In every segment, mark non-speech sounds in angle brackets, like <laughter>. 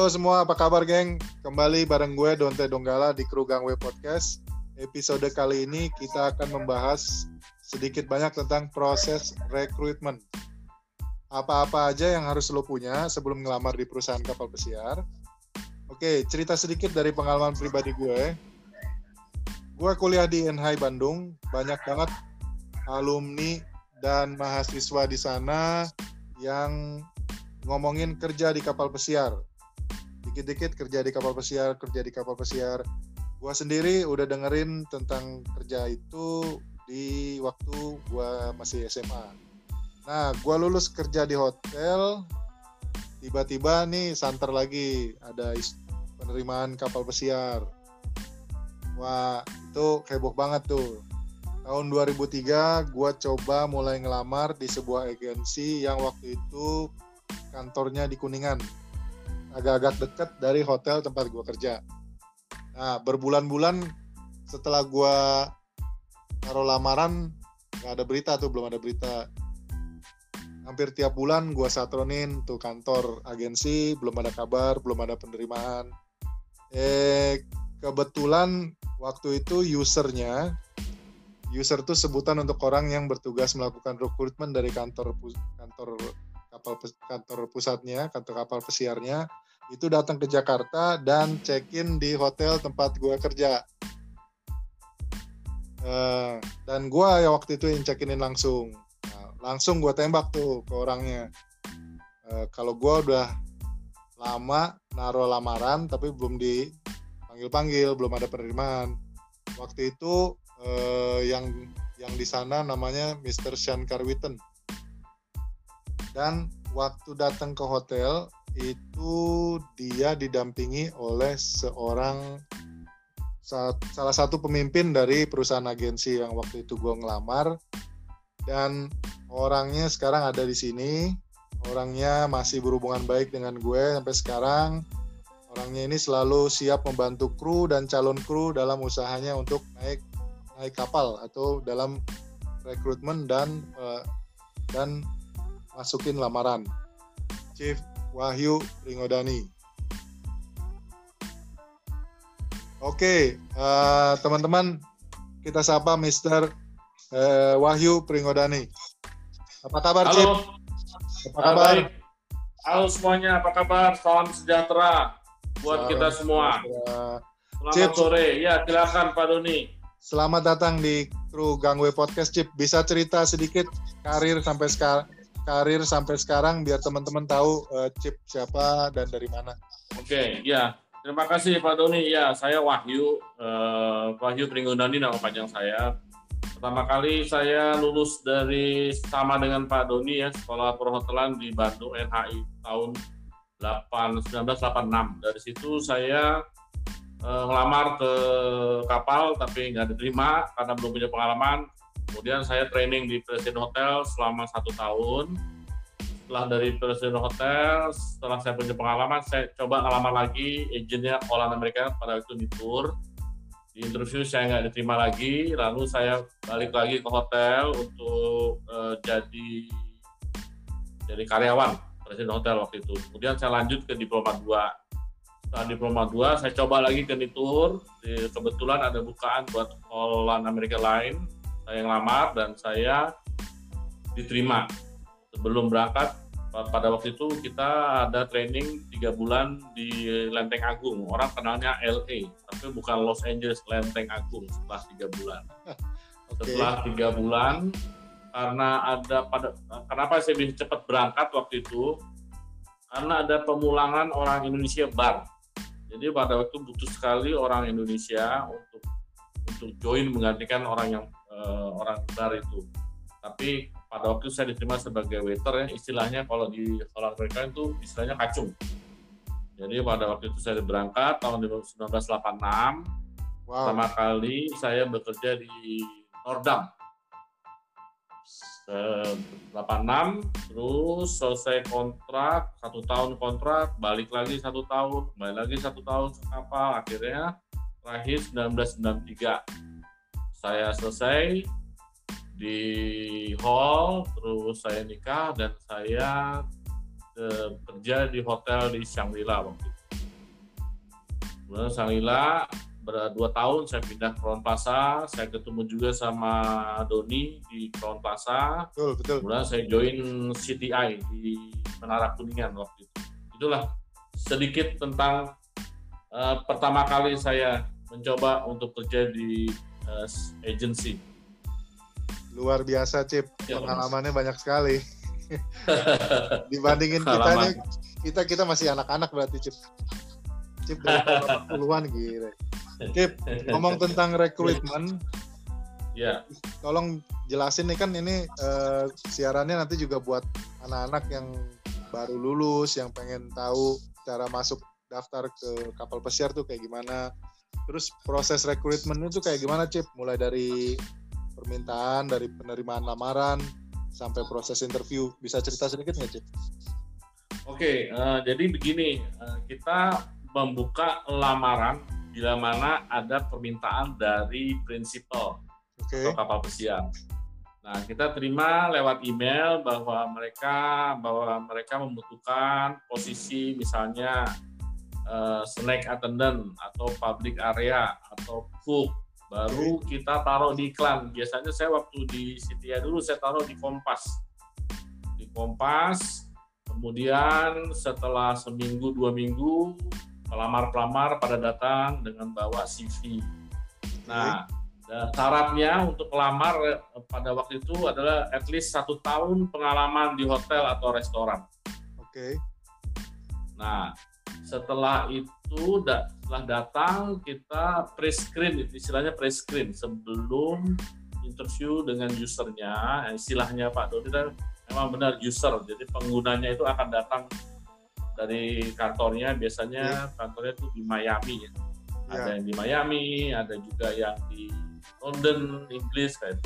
Halo semua, apa kabar geng? Kembali bareng gue Donte Donggala di Kru Gangway Podcast. Episode kali ini kita akan membahas sedikit banyak tentang proses rekrutmen. Apa-apa aja yang harus lo punya sebelum ngelamar di perusahaan kapal pesiar. Oke, cerita sedikit dari pengalaman pribadi gue. Gue kuliah di NHI Bandung, banyak banget alumni dan mahasiswa di sana yang ngomongin kerja di kapal pesiar. Dikit-dikit kerja di kapal pesiar, kerja di kapal pesiar. Gua sendiri udah dengerin tentang kerja itu di waktu gua masih SMA. Nah, gua lulus kerja di hotel, tiba-tiba nih santer lagi ada penerimaan kapal pesiar. Wah, itu heboh banget tuh. Tahun 2003, gua coba mulai ngelamar di sebuah agensi yang waktu itu kantornya di Kuningan agak-agak dekat dari hotel tempat gue kerja. Nah berbulan-bulan setelah gue taruh lamaran nggak ada berita tuh belum ada berita. Hampir tiap bulan gue satronin tuh kantor agensi belum ada kabar belum ada penerimaan. Eh kebetulan waktu itu usernya user tuh sebutan untuk orang yang bertugas melakukan rekrutmen dari kantor kantor kapal kantor pusatnya, kantor kapal pesiarnya itu datang ke Jakarta dan check-in di hotel tempat gue kerja. Uh, dan gue ya waktu itu yang check-inin langsung. Nah, langsung gue tembak tuh ke orangnya. Uh, kalau gue udah lama naruh lamaran tapi belum dipanggil-panggil, belum ada penerimaan. Waktu itu uh, yang yang di sana namanya Mr. Sean Carwitten dan waktu datang ke hotel itu dia didampingi oleh seorang salah satu pemimpin dari perusahaan agensi yang waktu itu gue ngelamar. Dan orangnya sekarang ada di sini. Orangnya masih berhubungan baik dengan gue sampai sekarang. Orangnya ini selalu siap membantu kru dan calon kru dalam usahanya untuk naik naik kapal atau dalam rekrutmen dan uh, dan masukin lamaran. Chief Wahyu Ringodani. Oke, uh, teman-teman, kita sapa Mr. Uh, eh, Wahyu Pringodani. Apa kabar, Halo. Chief? Apa kabar? Baik. Halo semuanya, apa kabar? Salam sejahtera buat Salam kita semua. Selamat Chip. sore. Ya, silakan Pak Doni. Selamat datang di kru Gangway Podcast, Chip. Bisa cerita sedikit karir sampai sekarang karir sampai sekarang biar teman-teman tahu uh, Chip siapa dan dari mana. Oke, okay, ya. Terima kasih Pak Doni. Ya, saya Wahyu, uh, Wahyu Pringgondani nama panjang saya. Pertama kali saya lulus dari sama dengan Pak Doni ya, Sekolah Perhotelan di Bandung NHI tahun 8, 1986. Dari situ saya uh, ngelamar ke kapal tapi nggak diterima karena belum punya pengalaman Kemudian saya training di Presiden Hotel selama satu tahun. Setelah dari Presiden Hotel, setelah saya punya pengalaman, saya coba ngelamar lagi agennya Holland Amerika pada waktu di tour. Di interview saya nggak diterima lagi, lalu saya balik lagi ke hotel untuk uh, jadi jadi karyawan Presiden Hotel waktu itu. Kemudian saya lanjut ke Diploma 2 setelah diploma 2 saya coba lagi ke Nitur kebetulan ada bukaan buat Holland Amerika lain saya ngelamar dan saya diterima. Sebelum berangkat pada waktu itu kita ada training tiga bulan di Lenteng Agung. Orang kenalnya LA tapi bukan Los Angeles Lenteng Agung setelah tiga bulan. <laughs> Okay. setelah tiga bulan karena ada pada kenapa saya bisa cepat berangkat waktu itu? Karena ada pemulangan orang Indonesia bar. Jadi pada waktu butuh sekali orang Indonesia untuk untuk join menggantikan orang yang uh, orang bar itu. Tapi pada waktu saya diterima sebagai waiter ya, istilahnya kalau di orang mereka itu istilahnya kacung. Jadi pada waktu itu saya berangkat tahun 1986. Wow. Pertama kali saya bekerja di Nordam. 86 terus selesai kontrak satu tahun kontrak balik lagi satu tahun kembali lagi satu tahun kapal akhirnya terakhir 1993 saya selesai di hall terus saya nikah dan saya uh, kerja di hotel di Shangri-La waktu itu. Kemudian Salila berdua tahun saya pindah ke Crown Plaza saya ketemu juga sama Doni di Crown Plaza betul betul. Kemudian saya join CTI di Menara Kuningan waktu itu. Itulah sedikit tentang uh, pertama kali saya mencoba untuk kerja di uh, agency. Luar biasa Cip. Ya, pengalamannya banyak sekali. <laughs> Dibandingin kita nih kita kita masih anak-anak berarti Cip. Cip dari puluhan gitu Kip, ngomong tentang rekrutmen. Ya. Tolong jelasin nih kan ini uh, siarannya nanti juga buat anak-anak yang baru lulus, yang pengen tahu cara masuk daftar ke kapal pesiar tuh kayak gimana. Terus proses rekrutmen itu kayak gimana, Cip? Mulai dari permintaan, dari penerimaan lamaran, sampai proses interview. Bisa cerita sedikit nggak, Cip? Oke, uh, jadi begini, uh, kita membuka lamaran bila mana ada permintaan dari prinsipal okay. atau kapal pesiar. Nah, kita terima lewat email bahwa mereka bahwa mereka membutuhkan posisi misalnya uh, snack attendant atau public area atau cook baru kita taruh di iklan. Biasanya saya waktu di Citia dulu saya taruh di Kompas. Di Kompas, kemudian setelah seminggu dua minggu pelamar-pelamar pada datang dengan bawa CV. Nah, syaratnya untuk pelamar eh, pada waktu itu adalah at least satu tahun pengalaman di hotel atau restoran. Oke. Okay. Nah, setelah itu setelah datang kita pre-screen, istilahnya pre-screen sebelum interview dengan usernya, istilahnya Pak Dodi memang benar user, jadi penggunanya itu akan datang dari kantornya biasanya yeah. kantornya itu di Miami ya. Yeah. Ada yang di Miami, ada juga yang di London, Inggris kan.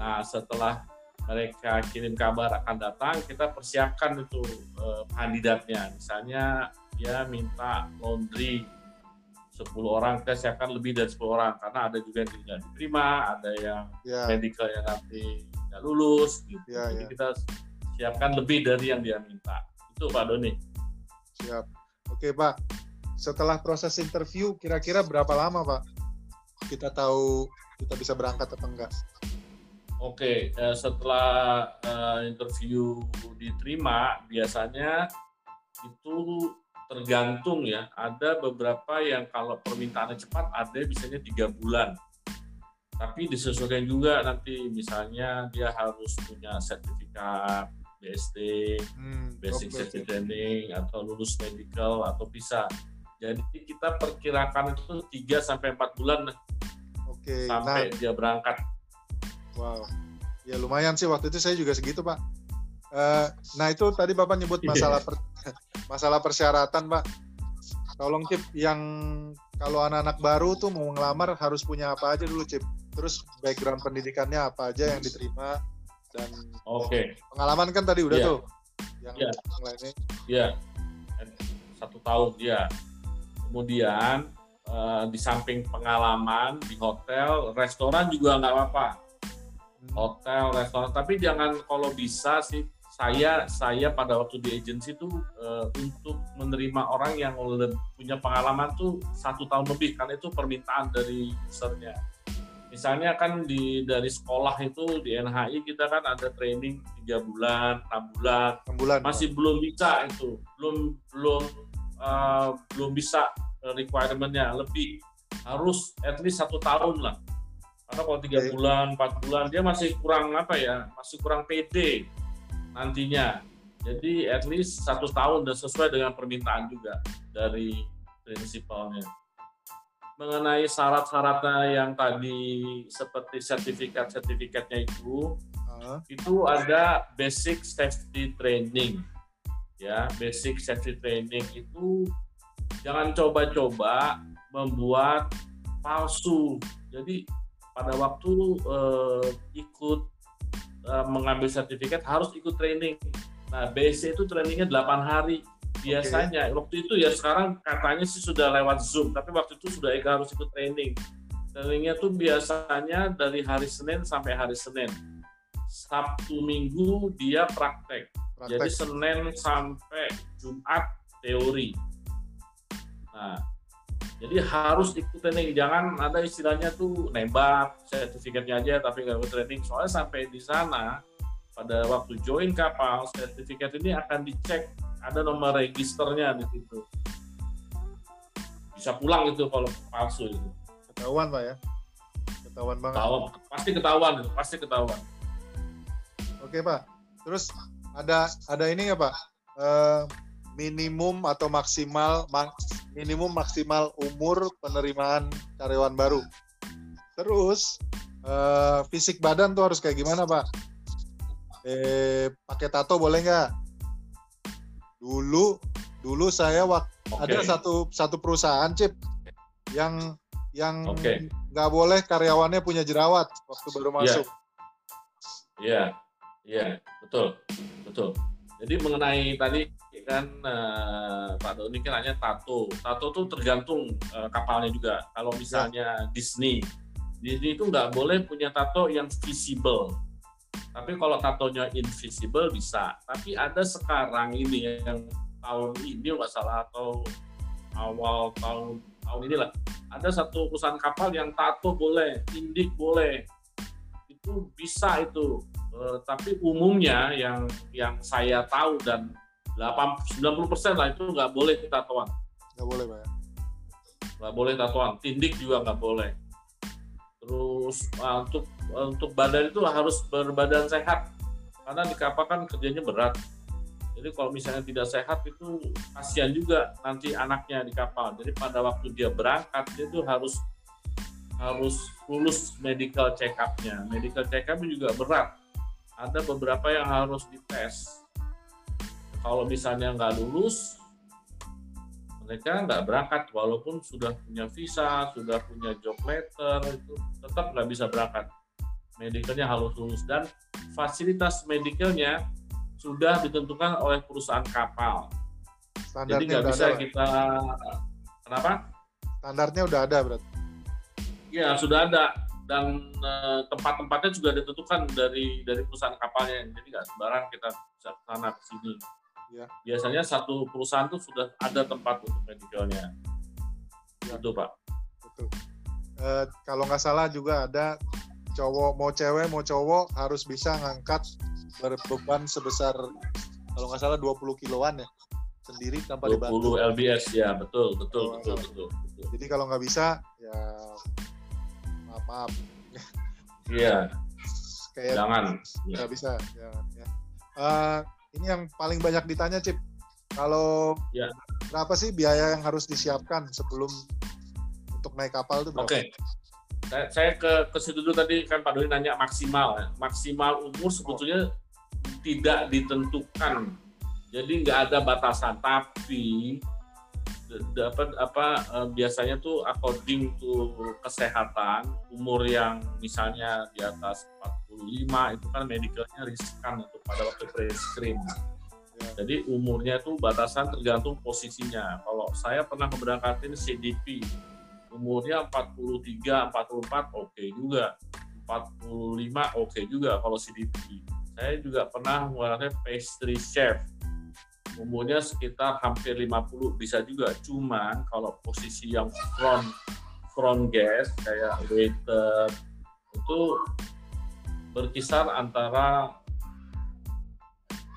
Nah, setelah mereka kirim kabar akan datang, kita persiapkan itu eh, kandidatnya. Misalnya dia minta laundry 10 orang, kita siapkan lebih dari 10 orang karena ada juga yang tidak diterima, ada yang yeah. medical yang nanti tidak lulus gitu. Yeah, Jadi yeah. kita siapkan lebih dari yang dia minta. Itu Pak Doni. Siap. Oke Pak, setelah proses interview kira-kira berapa lama Pak? Kita tahu kita bisa berangkat atau enggak? Oke, eh, setelah uh, interview diterima, biasanya itu tergantung ya. Ada beberapa yang kalau permintaannya cepat, ada biasanya tiga bulan. Tapi disesuaikan juga nanti, misalnya dia harus punya sertifikat BST, hmm, Basic Safety Training atau lulus medical atau bisa. Jadi kita perkirakan itu 3 sampai 4 bulan Oke, sampai nah, dia berangkat. Wow. Ya lumayan sih waktu itu saya juga segitu, Pak. Uh, nah, itu tadi Bapak nyebut iya. masalah per, <laughs> masalah persyaratan, Pak. Tolong Cip yang kalau anak-anak baru tuh mau ngelamar harus punya apa aja dulu, Cip. Terus background pendidikannya apa aja yang diterima dan oke okay. pengalaman kan tadi udah yeah. tuh yang yeah. lainnya iya satu tahun ya kemudian uh, di samping pengalaman di hotel restoran juga nggak apa-apa. Hotel restoran. Tapi jangan kalau bisa sih saya saya pada waktu di agensi itu uh, untuk menerima orang yang punya pengalaman tuh satu tahun lebih. Karena itu permintaan dari usernya. Misalnya kan di dari sekolah itu di NHI kita kan ada training tiga bulan enam bulan. Bulan. Masih belum bisa itu. Belum belum uh, belum bisa requirementnya. Lebih harus at least satu tahun lah karena kalau tiga bulan empat bulan dia masih kurang apa ya masih kurang PD nantinya. Jadi at least satu tahun dan sesuai dengan permintaan juga dari prinsipalnya. Mengenai syarat-syaratnya yang tadi seperti sertifikat-sertifikatnya itu uh. itu ada basic safety training. Ya basic safety training itu jangan coba-coba membuat palsu. Jadi pada waktu uh, ikut uh, mengambil sertifikat harus ikut training. Nah basic itu trainingnya 8 hari. Biasanya okay. waktu itu ya sekarang katanya sih sudah lewat zoom tapi waktu itu sudah Eka harus ikut training. Trainingnya tuh biasanya dari hari Senin sampai hari Senin. Sabtu Minggu dia praktek, praktek. jadi Senin sampai Jumat teori. Nah Jadi harus ikut training, jangan ada istilahnya tuh nembak sertifikatnya aja tapi nggak ikut training. Soalnya sampai di sana pada waktu join kapal sertifikat ini akan dicek ada nomor registernya di situ. Bisa pulang itu kalau palsu itu. Ketahuan pak ya? Ketahuan banget. Ketahuan, pasti ketahuan itu, pasti ketahuan. Oke pak. Terus ada ada ini nggak pak? Uh, minimum atau maksimal minimum maksimal umur penerimaan karyawan baru. Terus uh, fisik badan tuh harus kayak gimana pak? Eh pakai tato boleh nggak? Dulu dulu saya waktu okay. ada satu satu perusahaan chip yang yang nggak okay. boleh karyawannya punya jerawat waktu baru iya. masuk. Iya, yeah. iya, yeah. betul, betul. Jadi mengenai tadi kan uh, Pak Doni kan hanya tato. Tato tuh tergantung uh, kapalnya juga. Kalau misalnya Disney, Disney itu nggak boleh punya tato yang visible. Tapi kalau tatonya invisible bisa. Tapi ada sekarang ini yang tahun ini nggak salah atau awal tahun tahun inilah ada satu perusahaan kapal yang tato boleh, indik boleh, itu bisa itu. Uh, tapi umumnya yang yang saya tahu dan 90 persen lah itu nggak boleh tatoan. Nggak boleh, Pak. Ya? Nggak boleh tatoan. Tindik juga nggak boleh. Terus uh, untuk untuk badan itu harus berbadan sehat karena di kapal kan kerjanya berat. Jadi kalau misalnya tidak sehat itu kasihan juga nanti anaknya di kapal. Jadi pada waktu dia berangkat dia itu harus harus lulus medical check up-nya. Medical check up juga berat. Ada beberapa yang harus dites kalau misalnya nggak lulus mereka nggak berangkat. Walaupun sudah punya visa sudah punya job letter itu tetap nggak bisa berangkat. Medicalnya harus lulus. Dan fasilitas medicalnya sudah ditentukan oleh perusahaan kapal. Standarnya jadi nggak bisa ada, kita kenapa? Standarnya udah ada berarti? Ya sudah ada. Dan uh, tempat-tempatnya juga ditentukan dari dari perusahaan kapalnya. Jadi nggak sembarang kita bisa ke sana ke sini Ya. Biasanya satu perusahaan tuh sudah ada tempat untuk medicalnya. Ya. Itu Pak. Betul. E, kalau nggak salah juga ada cowok mau cewek mau cowok harus bisa ngangkat berbeban sebesar kalau nggak salah 20 kiloan ya sendiri tanpa 20 dibantu. 20 lbs ya betul betul betul betul. betul. Jadi kalau nggak bisa ya maaf maaf. Iya. Kayak jangan. Nggak ya. bisa jangan ya. Uh, ini yang paling banyak ditanya Cip kalau ya. berapa sih biaya yang harus disiapkan sebelum untuk naik kapal itu berapa? Oke. Okay. Saya, ke ke situ dulu tadi kan Pak Doni nanya maksimal ya. Maksimal umur sebetulnya oh. tidak ditentukan. Jadi nggak ada batasan, tapi dapat apa eh, biasanya tuh according to kesehatan umur yang misalnya di atas 45 itu kan medicalnya riskan untuk pada waktu pre-screen. Ya. Jadi umurnya itu batasan tergantung posisinya. Kalau saya pernah memberangkatin CDP, umurnya 43, 44 oke okay juga. 45 oke okay juga kalau CDP. Saya juga pernah memberangkatin pastry chef. Umurnya sekitar hampir 50 bisa juga. Cuman kalau posisi yang front front guest kayak waiter itu berkisar antara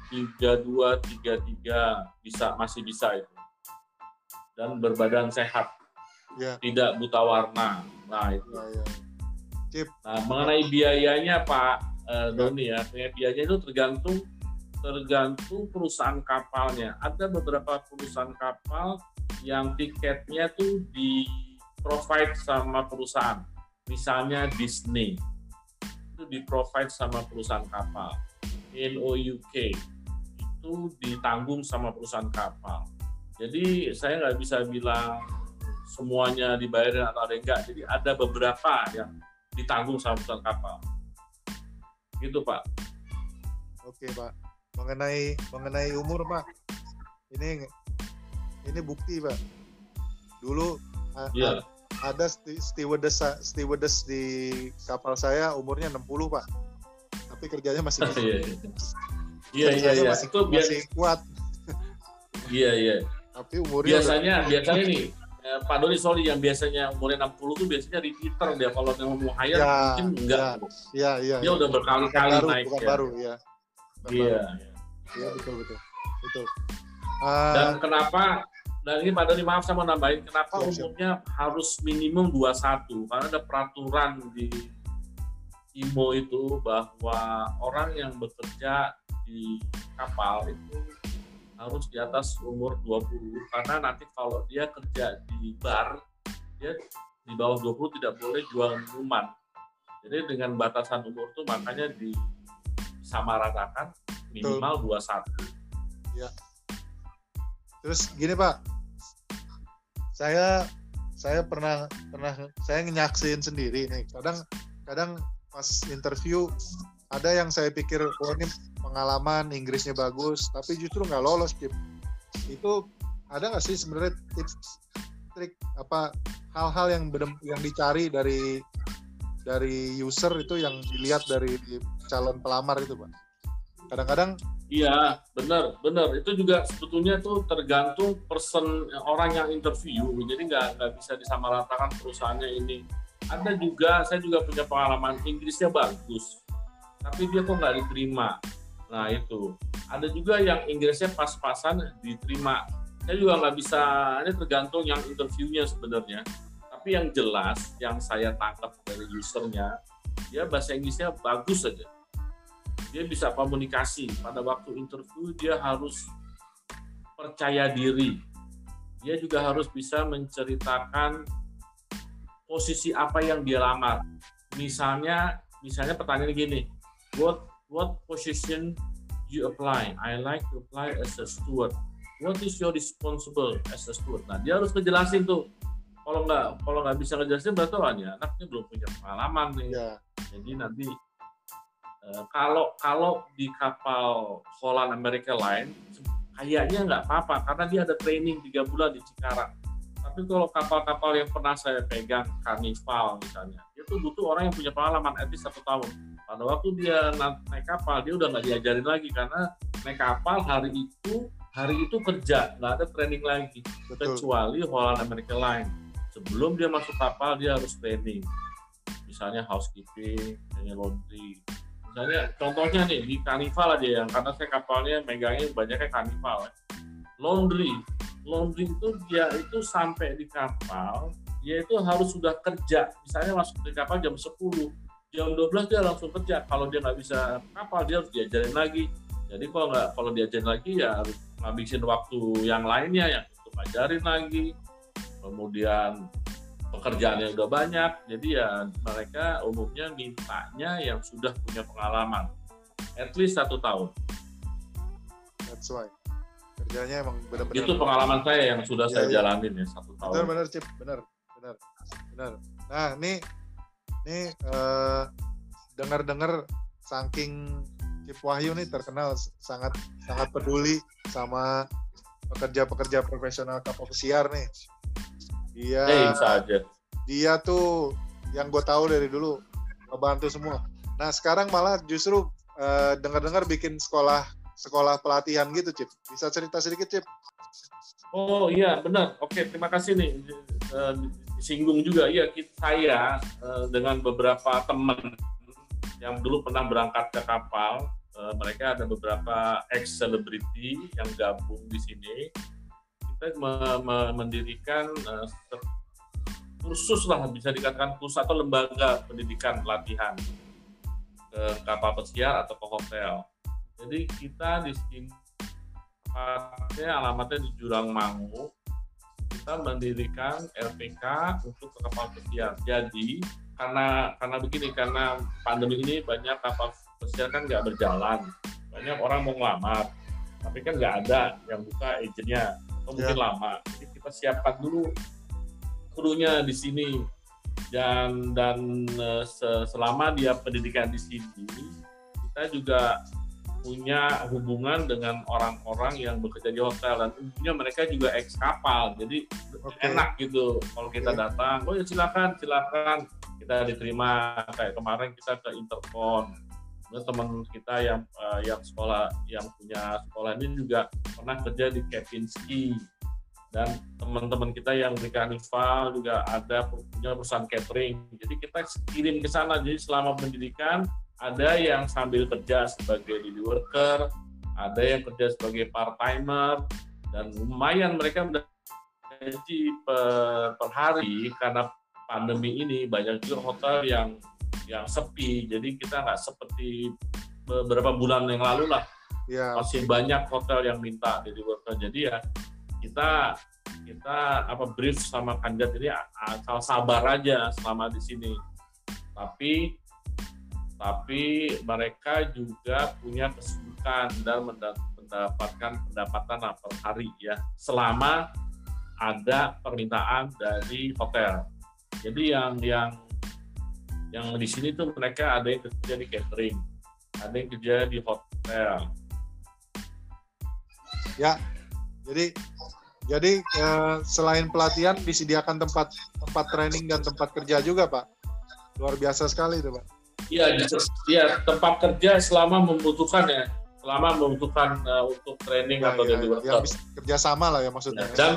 32 33 bisa masih bisa itu. Dan berbadan sehat. Ya. Tidak buta warna. Nah, itu. Ya, ya. Cip. Nah, mengenai biayanya Pak uh, Doni ya, biayanya itu tergantung tergantung perusahaan kapalnya. Ada beberapa perusahaan kapal yang tiketnya tuh di provide sama perusahaan. Misalnya Disney itu di provide sama perusahaan kapal. NOUK itu ditanggung sama perusahaan kapal. Jadi saya nggak bisa bilang semuanya dibayarin atau ada enggak. Jadi ada beberapa yang ditanggung sama perusahaan kapal. Gitu Pak. Oke Pak. Mengenai mengenai umur Pak, ini ini bukti Pak. Dulu yeah ada stewardess stewardess di kapal saya umurnya 60 pak tapi kerjanya masih oh, iya iya iya, iya. masih, itu masih kuat iya iya tapi umurnya biasanya udah... biasanya nih eh, Pak Doni sorry yang biasanya umurnya 60 tuh biasanya repeater dia kalau yang mau hire Ya, mungkin enggak. Iya, iya. Dia iya. udah berkali-kali naik bukan ya. baru, ya. Iya. baru. Iya, betul, betul. Betul. Ah, Dan kenapa dan ini Pak Doni maaf saya mau nambahin kenapa Oh, siap. umumnya harus minimum 21 karena ada peraturan di IMO itu bahwa orang yang bekerja di kapal itu harus di atas umur 20 karena nanti kalau dia kerja di bar dia di bawah 20 tidak boleh jual minuman. Jadi dengan batasan umur itu makanya disamaratakan minimal 21. Terus gini Pak, saya saya pernah pernah saya nyaksin sendiri nih. Kadang kadang pas interview ada yang saya pikir oh ini pengalaman Inggrisnya bagus, tapi justru nggak lolos Cip. Itu ada nggak sih sebenarnya tips trik apa hal-hal yang benem, yang dicari dari dari user itu yang dilihat dari calon pelamar itu Pak? Kadang-kadang Iya, benar, benar. Itu juga sebetulnya tuh tergantung person orang yang interview. Jadi nggak nggak bisa disamaratakan perusahaannya ini. Ada juga, saya juga punya pengalaman Inggrisnya bagus, tapi dia kok nggak diterima. Nah itu. Ada juga yang Inggrisnya pas-pasan diterima. Saya juga nggak bisa. Ini tergantung yang interviewnya sebenarnya. Tapi yang jelas, yang saya tangkap dari usernya, dia bahasa Inggrisnya bagus saja dia bisa komunikasi. Pada waktu interview dia harus percaya diri. Dia juga harus bisa menceritakan posisi apa yang dia lamar. Misalnya misalnya pertanyaan gini what what position you apply? I like to apply as a steward. What is your responsible as a steward? Nah dia harus ngejelasin tuh. Kalau nggak kalau nggak bisa ngejelasin berarti ini anaknya belum punya pengalaman nih. Ya. Jadi nanti eh, kalau kalau di kapal Holland America Line kayaknya nggak apa-apa karena dia ada training tiga bulan di Cikarang. Tapi kalau kapal-kapal yang pernah saya pegang Carnival misalnya, itu butuh orang yang punya pengalaman at least satu tahun. Pada waktu dia na- naik kapal dia udah nggak diajarin lagi karena naik kapal hari itu hari itu kerja nggak ada training lagi betul. kecuali Holland America Line. Sebelum dia masuk kapal dia harus training. Misalnya housekeeping, misalnya laundry. Misalnya contohnya nih di Carnival aja yang karena saya kapalnya megangnya banyaknya Carnival ya. Laundry. Laundry itu dia itu sampai di kapal dia itu harus sudah kerja. Misalnya masuk di kapal jam 10, jam 12 dia langsung kerja. Kalau dia nggak bisa kapal dia harus diajarin lagi. Jadi kalau nggak kalau diajarin lagi ya harus ngabisin waktu yang lainnya yang untuk ngajarin lagi kemudian pekerjaannya udah banyak jadi ya mereka umumnya mintanya yang sudah punya pengalaman at least satu tahun That's why. Kerjanya emang benar-benar itu pengalaman saya yang sudah Iya, saya iya. jalanin ya satu benar tahun benar Cip, benar. Benar. Benar. Nah, nih nih eh, dengar-dengar saking Cip Wahyu nih terkenal sangat sangat peduli sama pekerja-pekerja profesional kapal pesiar nih. Dia eh saja dia tuh yang gue tahu dari dulu ngebantu semua. Nah sekarang malah justru eh, dengar-dengar bikin sekolah sekolah pelatihan gitu, Cip. Bisa cerita sedikit, Cip? oh iya benar oke terima kasih nih Eh, disinggung juga iya saya eh, dengan beberapa teman yang dulu pernah berangkat ke kapal mereka ada beberapa ex celebrity yang gabung di sini me- mendirikan se- kursus lah bisa dikatakan kursus atau lembaga pendidikan pelatihan ke kapal pesiar atau ke hotel. Jadi kita di sini alamatnya di Jurang Mangu. Kita mendirikan LPK untuk ke kapal pesiar. Jadi karena karena begini karena pandemi ini banyak kapal pesiar kan nggak berjalan, banyak orang mau ngelamar, tapi kan nggak ada yang buka agennya atau mungkin lama. Jadi kita siapkan dulu krunya di sini. Dan dan eh, se- selama dia pendidikan di sini kita juga punya hubungan dengan orang-orang yang bekerja di hotel. Dan umumnya mereka juga ex kapal jadi Oke. enak gitu kalau kita Oke. datang. Oh ya silakan silakan. Kita diterima. Kayak kemarin kita ke Intercon Teman kita yang eh, yang sekolah yang punya sekolah ini juga pernah kerja di Kepinski dan teman-teman kita yang di Carnival juga ada punya perusahaan catering. Jadi kita kirim ke sana. Jadi selama pendidikan ada yang sambil kerja sebagai daily worker, ada yang kerja sebagai part timer dan lumayan mereka gaji per, per hari karena pandemi ini banyak juga hotel yang yang sepi. Jadi kita nggak seperti beberapa bulan yang lalu lah. Ya. Masih banyak hotel yang minta daily worker. Jadi ya kita kita apa brief sama kandidat ini asal sabar aja selama di sini. Tapi tapi mereka juga punya kesibukan dan mendapatkan pendapatan per hari ya selama ada permintaan dari hotel. Jadi yang yang yang di sini tuh mereka ada yang kerja di catering, ada yang kerja di hotel. Ya, jadi jadi eh, selain pelatihan disediakan tempat tempat training dan tempat kerja juga, Pak. Luar biasa sekali itu, Pak. Iya, ya, tempat kerja selama membutuhkan ya, selama membutuhkan uh, untuk training ya, atau ya, ya, ya, kerjasama lah ya maksudnya. Ya, dan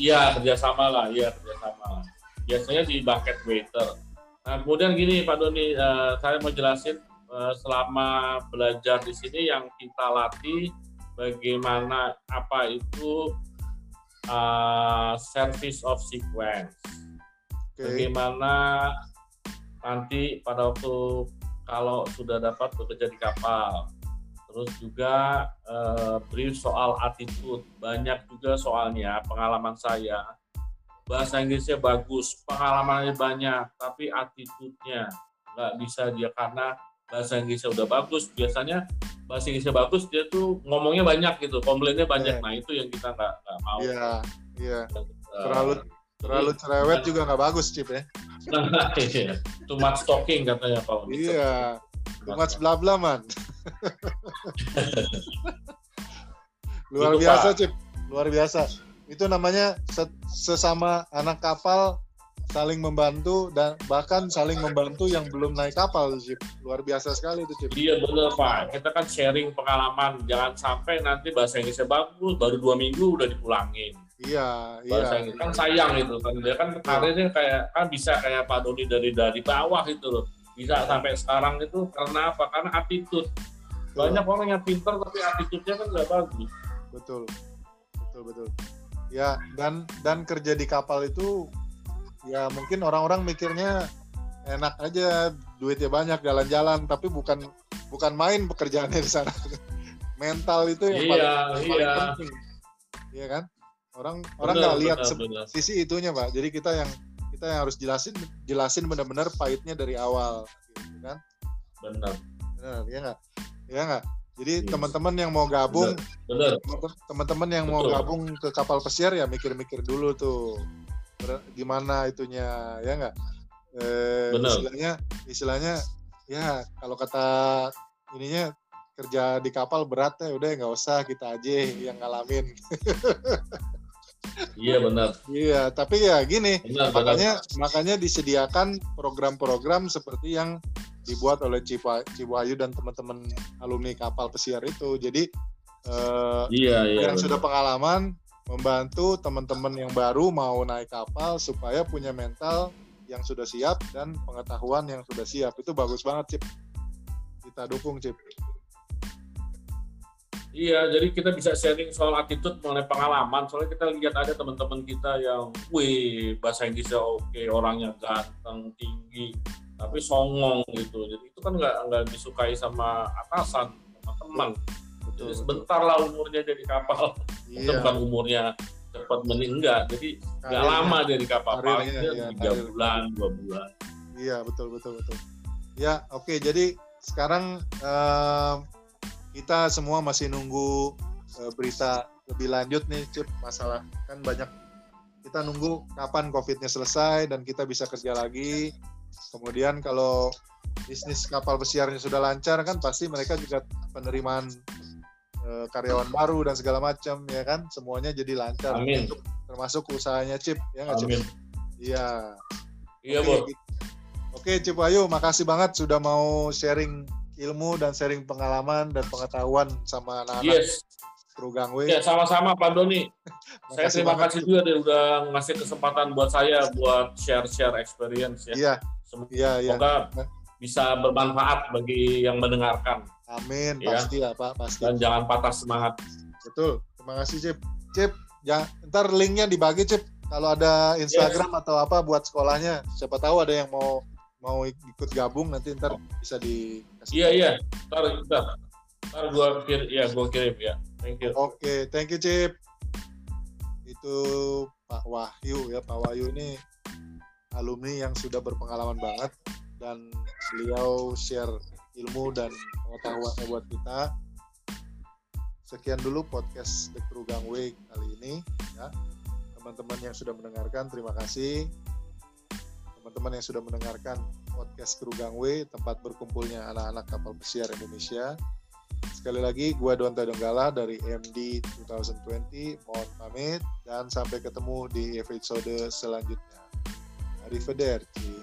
iya kerjasama lah, iya kerjasama. Biasanya di bucket waiter. Nah kemudian gini Pak Doni, uh, saya mau jelasin uh, selama belajar di sini yang kita latih bagaimana apa itu uh, service of sequence. Okay. Bagaimana nanti pada waktu kalau sudah dapat bekerja di kapal. Terus juga uh, brief soal attitude, banyak juga soalnya pengalaman saya. Bahasa Inggrisnya bagus, pengalamannya banyak, tapi attitude-nya nggak bisa dia karena bahasa Inggrisnya udah bagus. Biasanya bahasa Inggrisnya bagus, dia tuh ngomongnya banyak gitu, komplainnya banyak. Yeah. Nah itu yang kita nggak mau. Iya, yeah, iya. Yeah. Terlalu terlalu cerewet juga nggak bagus, Cip ya. <laughs> Iya. Too much talking katanya Pak Iya. Too much bla bla man. <laughs> Luar itu, biasa, Pak. Cip. Luar biasa. Itu namanya sesama anak kapal saling membantu dan bahkan saling membantu yang belum naik kapal, Cip. Luar biasa sekali itu, Cip. Iya benar, Pak. Kita kan sharing pengalaman. Jangan sampai nanti bahasa Inggrisnya bagus, baru dua minggu udah dipulangin Iya, Bahasa iya. Kan sayang itu kan dia kan karirnya kayak kan bisa kayak Pak Doni dari dari bawah itu loh. Bisa sampai sekarang itu karena apa? Karena attitude. Banyak orang yang pintar tapi attitude-nya kan nggak bagus. Betul. Betul, betul. Ya, dan dan kerja di kapal itu ya mungkin orang-orang mikirnya enak aja, duitnya banyak jalan-jalan, tapi bukan bukan main pekerjaannya di sana. <laughs> Mental itu yang iya, paling, iya. paling penting. Iya kan? Orang bener, orang nggak lihat bener. sisi itunya, Pak. Jadi kita yang kita yang harus jelasin jelasin benar-benar pahitnya dari awal, gitu kan? Benar. Benar, ya nggak? Ya nggak? Jadi yes. teman-teman yang mau gabung, teman-teman yang Betul. mau gabung ke kapal pesiar ya mikir-mikir dulu tuh gimana itunya, ya nggak? Eh, istilahnya, istilahnya ya kalau kata ininya kerja di kapal berat ya udah nggak usah kita aja yang ngalamin. <laughs> Iya benar. Iya, tapi ya gini, benar, makanya benar. makanya disediakan program-program seperti yang dibuat oleh Cibuayu dan teman-teman alumni kapal pesiar itu. Jadi eh, iya, iya, yang sudah pengalaman membantu teman-teman yang baru mau naik kapal supaya punya mental yang sudah siap dan pengetahuan yang sudah siap. Itu bagus banget, Cip. Kita dukung, Cip. Iya, jadi kita bisa sharing soal attitude mengenai pengalaman. Soalnya kita lihat ada teman-teman kita yang, wih, bahasa Inggrisnya oke, orangnya ganteng, tinggi, tapi songong gitu. Jadi itu kan nggak nggak disukai sama atasan, sama teman. Betul, jadi sebentar lah umurnya jadi kapal. Iya. bukan umurnya cepat meninggal. Jadi nggak lama jadi kapal. Paling iya, tiga bulan, dua bulan. Iya, betul betul betul. Ya, oke. Jadi sekarang uh, kita semua masih nunggu uh, berita lebih lanjut nih Cip masalah kan banyak kita nunggu kapan covidnya selesai dan kita bisa kerja lagi kemudian kalau bisnis kapal pesiarnya sudah lancar kan pasti mereka juga penerimaan uh, karyawan baru dan segala macam ya kan semuanya jadi lancar Amin. termasuk usahanya Cip ya nggak Cip iya iya Oke, Oke Cip Ayu makasih banget sudah mau sharing ilmu dan sharing pengalaman dan pengetahuan sama anak-anak yes. Kru Gangway. Ya, sama-sama Pak Doni. <laughs> saya terima banget. kasih juga deh udah ngasih kesempatan buat saya buat share-share experience ya. Iya, Iya, iya. Semoga bisa bermanfaat bagi yang mendengarkan Amin, Iya. pasti ya Pak, pasti. dan jangan patah semangat. Betul. Terima kasih Cip. Cip, ya, ntar linknya dibagi Cip. Kalau ada Instagram atau apa buat sekolahnya, siapa tahu ada yang mau mau ikut gabung nanti ntar bisa dikasih. Iya iya. Ntar ntar ntar gua kirim ya gua kirim ya. Thank you. Oke, thank you Cip. Itu Pak Wahyu ya, Pak Wahyu ini alumni yang sudah berpengalaman banget dan beliau share ilmu dan pengetahuannya buat kita. Sekian dulu podcast The Crew Gangway kali ini ya. Teman-teman yang sudah mendengarkan terima kasih. Teman-teman yang sudah mendengarkan podcast Crew Gangway tempat berkumpulnya anak-anak kapal pesiar Indonesia. Sekali lagi, gua Donta Donggala dari MD 2020. Mohon pamit dan sampai ketemu di episode selanjutnya. Arrivederci.